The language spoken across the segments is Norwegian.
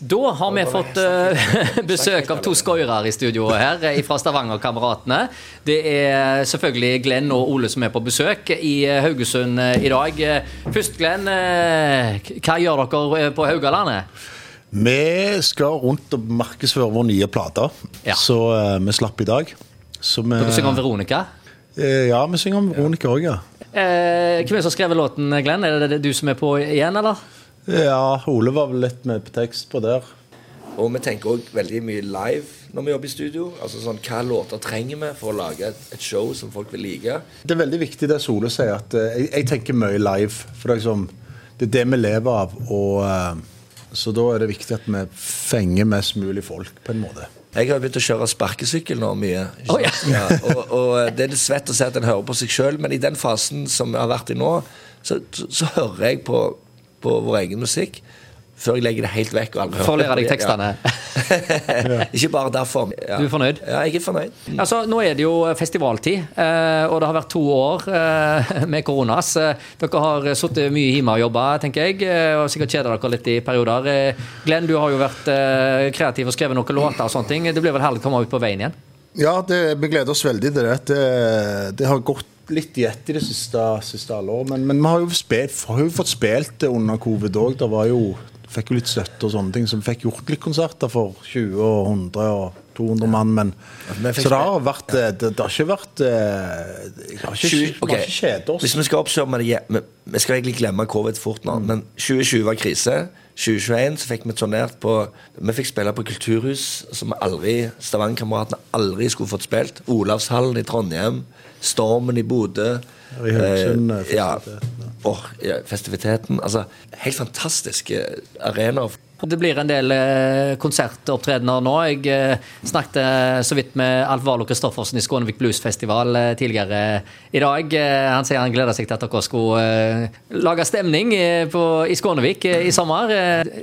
Da har vi fått uh, besøk av to skoiere i studio her eh, fra Stavanger-kameratene. Det er selvfølgelig Glenn og Ole som er på besøk i eh, Haugesund i dag. Først, Glenn. Hva gjør dere på Haugalandet? Vi skal rundt og markedsføre vår nye plate, ja. så uh, vi slapp i dag. Så vi, dere synger om Veronica? Uh, ja, vi synger om Veronica òg, ja. Uh, hvem er det som har skrevet låten, Glenn? Er det du som er på igjen, eller? Ja, Ole var vel litt med på tekst på der. Og vi tenker òg veldig mye live når vi jobber i studio. Altså sånn, Hva låter trenger vi for å lage et, et show som folk vil like? Det er veldig viktig det Sole sier, at uh, jeg, jeg, tenker mye live. For det er, liksom, det er det vi lever av. Og, uh, så da er det viktig at vi fenger mest mulig folk, på en måte. Jeg har begynt å kjøre sparkesykkel nå mye. Oh, ja. ja, og, og, Det er litt svett å se at en hører på seg sjøl, men i den fasen som jeg har vært i nå, så, så, så hører jeg på på vår egen musikk før jeg legger det helt vekk. For å lære deg tekstene. Ja. Ikke bare derfor. Ja. Du er fornøyd? Ja, jeg er fornøyd. Altså, nå er det jo festivaltid, eh, og det har vært to år eh, med koronas. Dere har sittet mye hjemme og jobba, tenker jeg, eh, og sikkert kjeda dere litt i perioder. Glenn, du har jo vært kreativ og skrevet noen låter og sånne ting. Det blir vel herlig å komme ut på veien igjen? Ja, det, vi gleder oss veldig til det. Det, det har gått litt i ett i det siste, siste halvåret. Men, men, vi har jo, spilt, har jo fått spilt det under covid òg. Det fikk jo litt støtte og sånne ting, så vi fikk gjort litt konserter for 20 og 100 og 200 mann. Men, så det har vært det, det, har ikke vært Jeg Det har ikke, 20, okay. ikke kjedet oss. Hvis vi skal oppsummere det vi, skal egentlig glemme covid fort nå, mm. men 2020 var krise. 2021 så fikk vi turnert på Vi fikk spille på Kulturhus, som aldri Stavanger-kameratene aldri skulle fått spilt. Olavshallen i Trondheim. Stormen i Bodø. Haugesund. Eh, ja. Oh, ja, festiviteten. Altså, helt fantastiske arenaer. Det blir en del eh, konsertopptredener nå. Jeg eh, snakket eh, så vidt med Alf Valo Kristoffersen i Skånevik Bluesfestival tidligere i dag. Han sier han gleder seg til at dere skulle lage stemning i Skånevik i sommer.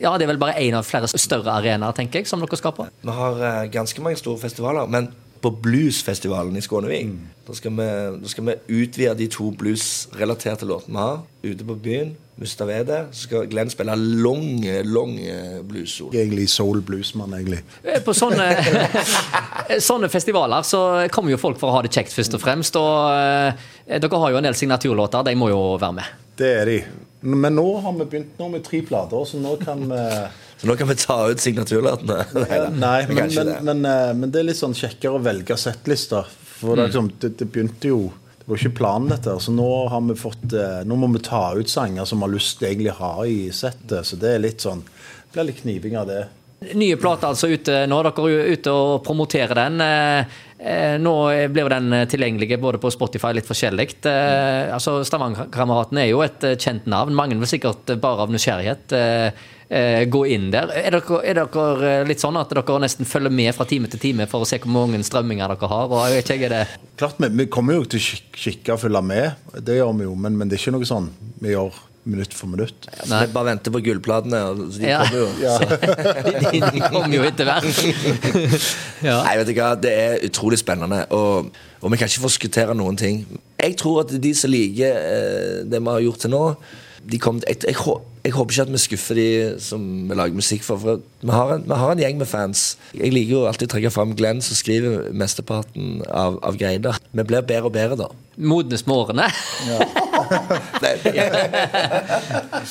ja, Det er vel bare én av flere større arenaer tenker jeg, som dere skal på? Vi har ganske mange store festivaler. men på bluesfestivalen i Skånevik. Mm. Da, skal vi, da skal vi utvide de to bluesrelaterte låtene vi har, ute på byen. Mustavede. Så skal Glenn spille lange, lange bluesord. Egentlig soul-bluesmann, egentlig. Eh, på sånne, sånne, festivaler så kommer jo folk for å ha det kjekt, først og fremst. Og eh, dere har jo en del signaturlåter. De må jo være med. Det er de. Men nå har vi begynt nå med tre plater, så nå kan vi Så nå kan vi ta ut signaturlåtene? Nei, men, men, men, eh, men, det er litt sånn kjekkere å velge settlister. For det, mm. liksom, det, det, begynte jo Det var ikke planen, dette. Så nå har vi fått eh, Nå må vi ta ut sanger som vi har lyst til egentlig ha i settet. Så det er litt sånn Det blir litt kniving av det. Nye plater altså ute nå. Dere er ute og promoterer den. Eh, nå blir den tilgjengelig både på Spotify litt forskjellig. Eh, altså Stavangerkameratene er jo et kjent navn. Mange vil sikkert bare av nysgjerrighet gå inn der. Er dere, er dere, litt sånn at dere nesten følger med fra time til time for å se hvor mange strømminger dere har? Og jeg vet ikke, er det Klart, vi, vi kommer jo til å kikke og følge med, det gjør vi jo. Men, men det er ikke noe sånn vi gjør minutt for minutt. Ja, Nei. Bare venter på gullplatene. De ja. kommer jo. Ja. de, de, kommer jo etter hvert. ja. Nei, vet du hva, Det er utrolig spennende, og, og, vi kan ikke forskuttere noen ting. Jeg tror at de som liker eh, det vi har gjort til nå de kom, jeg, jeg, jeg, håper ikke at vi skuffer de som vi lager musikk for. For vi har, en, vi har en gjeng med fans. Jeg liker jo alltid å trekke fram Glenn, som skriver mesteparten av, av greiene. Vi blir bedre og bedre, da. Modnes med årene. Ja. that, yeah.